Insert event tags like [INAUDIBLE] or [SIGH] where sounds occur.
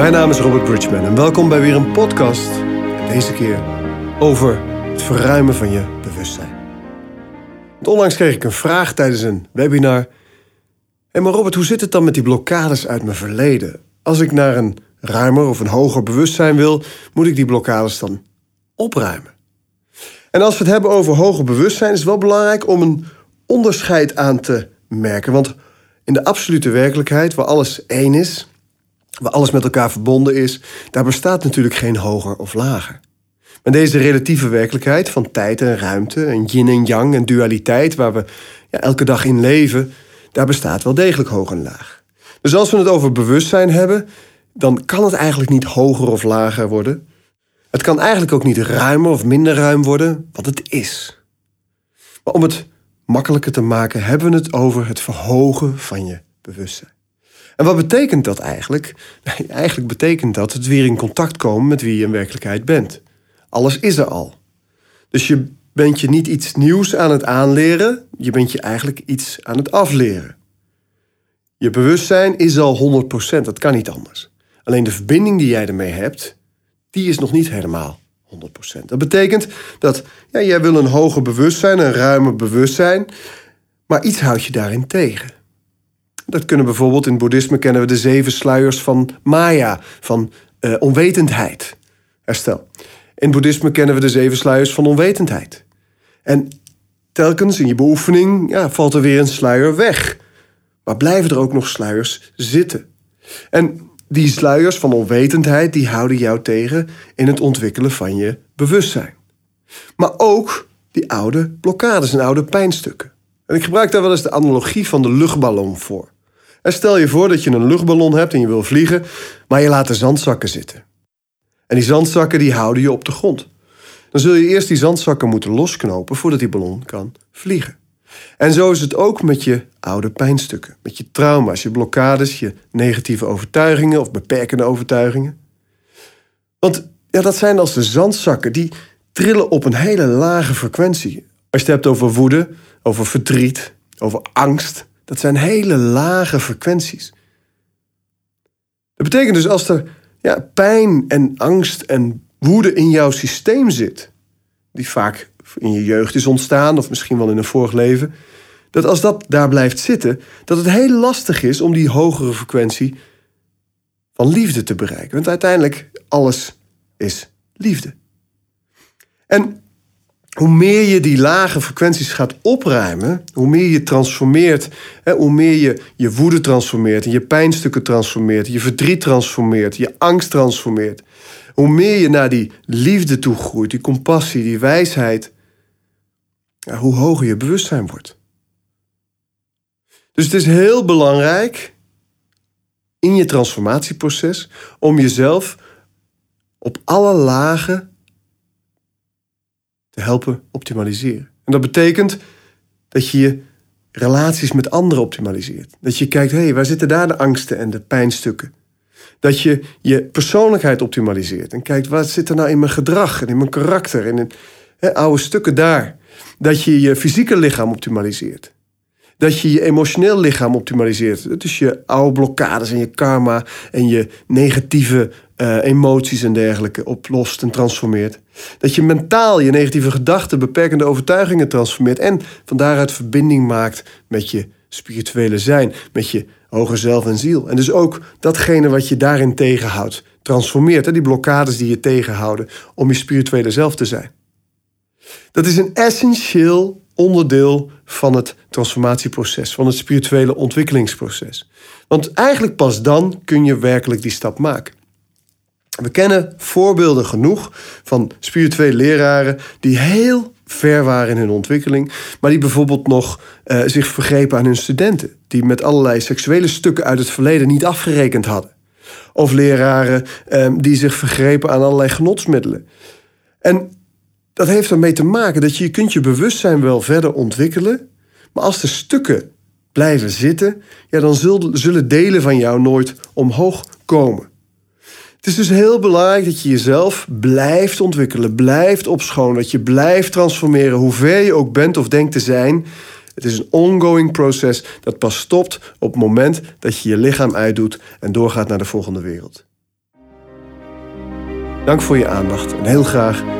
Mijn naam is Robert Bridgman en welkom bij weer een podcast. Deze keer over het verruimen van je bewustzijn. Onlangs kreeg ik een vraag tijdens een webinar. Hé, maar Robert, hoe zit het dan met die blokkades uit mijn verleden? Als ik naar een ruimer of een hoger bewustzijn wil, moet ik die blokkades dan opruimen? En als we het hebben over hoger bewustzijn, is het wel belangrijk om een onderscheid aan te merken. Want in de absolute werkelijkheid, waar alles één is, waar alles met elkaar verbonden is, daar bestaat natuurlijk geen hoger of lager. Maar deze relatieve werkelijkheid van tijd en ruimte, en yin en yang en dualiteit, waar we ja, elke dag in leven, daar bestaat wel degelijk hoog en laag. Dus als we het over bewustzijn hebben, dan kan het eigenlijk niet hoger of lager worden. Het kan eigenlijk ook niet ruimer of minder ruim worden, wat het is. Maar om het makkelijker te maken, hebben we het over het verhogen van je bewustzijn. En wat betekent dat eigenlijk? [LAUGHS] Eigenlijk betekent dat het weer in contact komen met wie je in werkelijkheid bent. Alles is er al. Dus je bent je niet iets nieuws aan het aanleren, je bent je eigenlijk iets aan het afleren. Je bewustzijn is al 100%, dat kan niet anders. Alleen de verbinding die jij ermee hebt, die is nog niet helemaal 100%. Dat betekent dat ja, jij wil een hoger bewustzijn, een ruimer bewustzijn, maar iets houdt je daarin tegen. Dat kunnen bijvoorbeeld in het boeddhisme kennen we de zeven sluiers van Maya, van uh, onwetendheid. Herstel. In het boeddhisme kennen we de zeven sluiers van onwetendheid. En telkens in je beoefening ja, valt er weer een sluier weg. Maar blijven er ook nog sluiers zitten. En die sluiers van onwetendheid die houden jou tegen in het ontwikkelen van je bewustzijn. Maar ook die oude blokkades en oude pijnstukken. En ik gebruik daar wel eens de analogie van de luchtballon voor. Stel je voor dat je een luchtballon hebt en je wil vliegen, maar je laat de zandzakken zitten. En die zandzakken die houden je op de grond. Dan zul je eerst die zandzakken moeten losknopen voordat die ballon kan vliegen. En zo is het ook met je oude pijnstukken, met je trauma's, je blokkades, je negatieve overtuigingen of beperkende overtuigingen. Want ja, dat zijn als de zandzakken, die trillen op een hele lage frequentie. Als je het hebt over woede, over verdriet, over angst, dat zijn hele lage frequenties. Dat betekent dus als er ja, pijn en angst en woede in jouw systeem zit, die vaak in je jeugd is ontstaan of misschien wel in een vorig leven, dat als dat daar blijft zitten, dat het heel lastig is om die hogere frequentie van liefde te bereiken. Want uiteindelijk alles is liefde. En hoe meer je die lage frequenties gaat opruimen, hoe meer je transformeert, hè, hoe meer je je woede transformeert, en je pijnstukken transformeert, je verdriet transformeert, je angst transformeert, hoe meer je naar die liefde toe groeit, die compassie, die wijsheid, hoe hoger je bewustzijn wordt. Dus het is heel belangrijk in je transformatieproces om jezelf op alle lagen helpen optimaliseren. En dat betekent dat je je relaties met anderen optimaliseert. Dat je kijkt, hé, hey, waar zitten daar de angsten en de pijnstukken? Dat je je persoonlijkheid optimaliseert en kijkt, wat zit er nou in mijn gedrag en in mijn karakter en in oude stukken daar. Dat je je fysieke lichaam optimaliseert. Dat je je emotioneel lichaam optimaliseert. Dus je oude blokkades en je karma en je negatieve uh, emoties en dergelijke oplost en transformeert. Dat je mentaal je negatieve gedachten, beperkende overtuigingen transformeert. En van daaruit verbinding maakt met je spirituele zijn, met je hoger zelf en ziel. En dus ook datgene wat je daarin tegenhoudt, transformeert. Hè? Die blokkades die je tegenhouden om je spirituele zelf te zijn. Dat is een essentieel onderdeel van het transformatieproces, van het spirituele ontwikkelingsproces. Want eigenlijk pas dan kun je werkelijk die stap maken. We kennen voorbeelden genoeg van spirituele leraren die heel ver waren in hun ontwikkeling, maar die bijvoorbeeld nog uh, zich vergrepen aan hun studenten, die met allerlei seksuele stukken uit het verleden niet afgerekend hadden. Of leraren uh, die zich vergrepen aan allerlei genotsmiddelen. En dat heeft ermee te maken dat je, je kunt je bewustzijn wel verder ontwikkelen, maar als de stukken blijven zitten, ja, dan zullen delen van jou nooit omhoog komen. Het is dus heel belangrijk dat je jezelf blijft ontwikkelen, blijft opschonen, dat je blijft transformeren, hoe ver je ook bent of denkt te zijn. Het is een ongoing proces dat pas stopt op het moment dat je je lichaam uitdoet en doorgaat naar de volgende wereld. Dank voor je aandacht en heel graag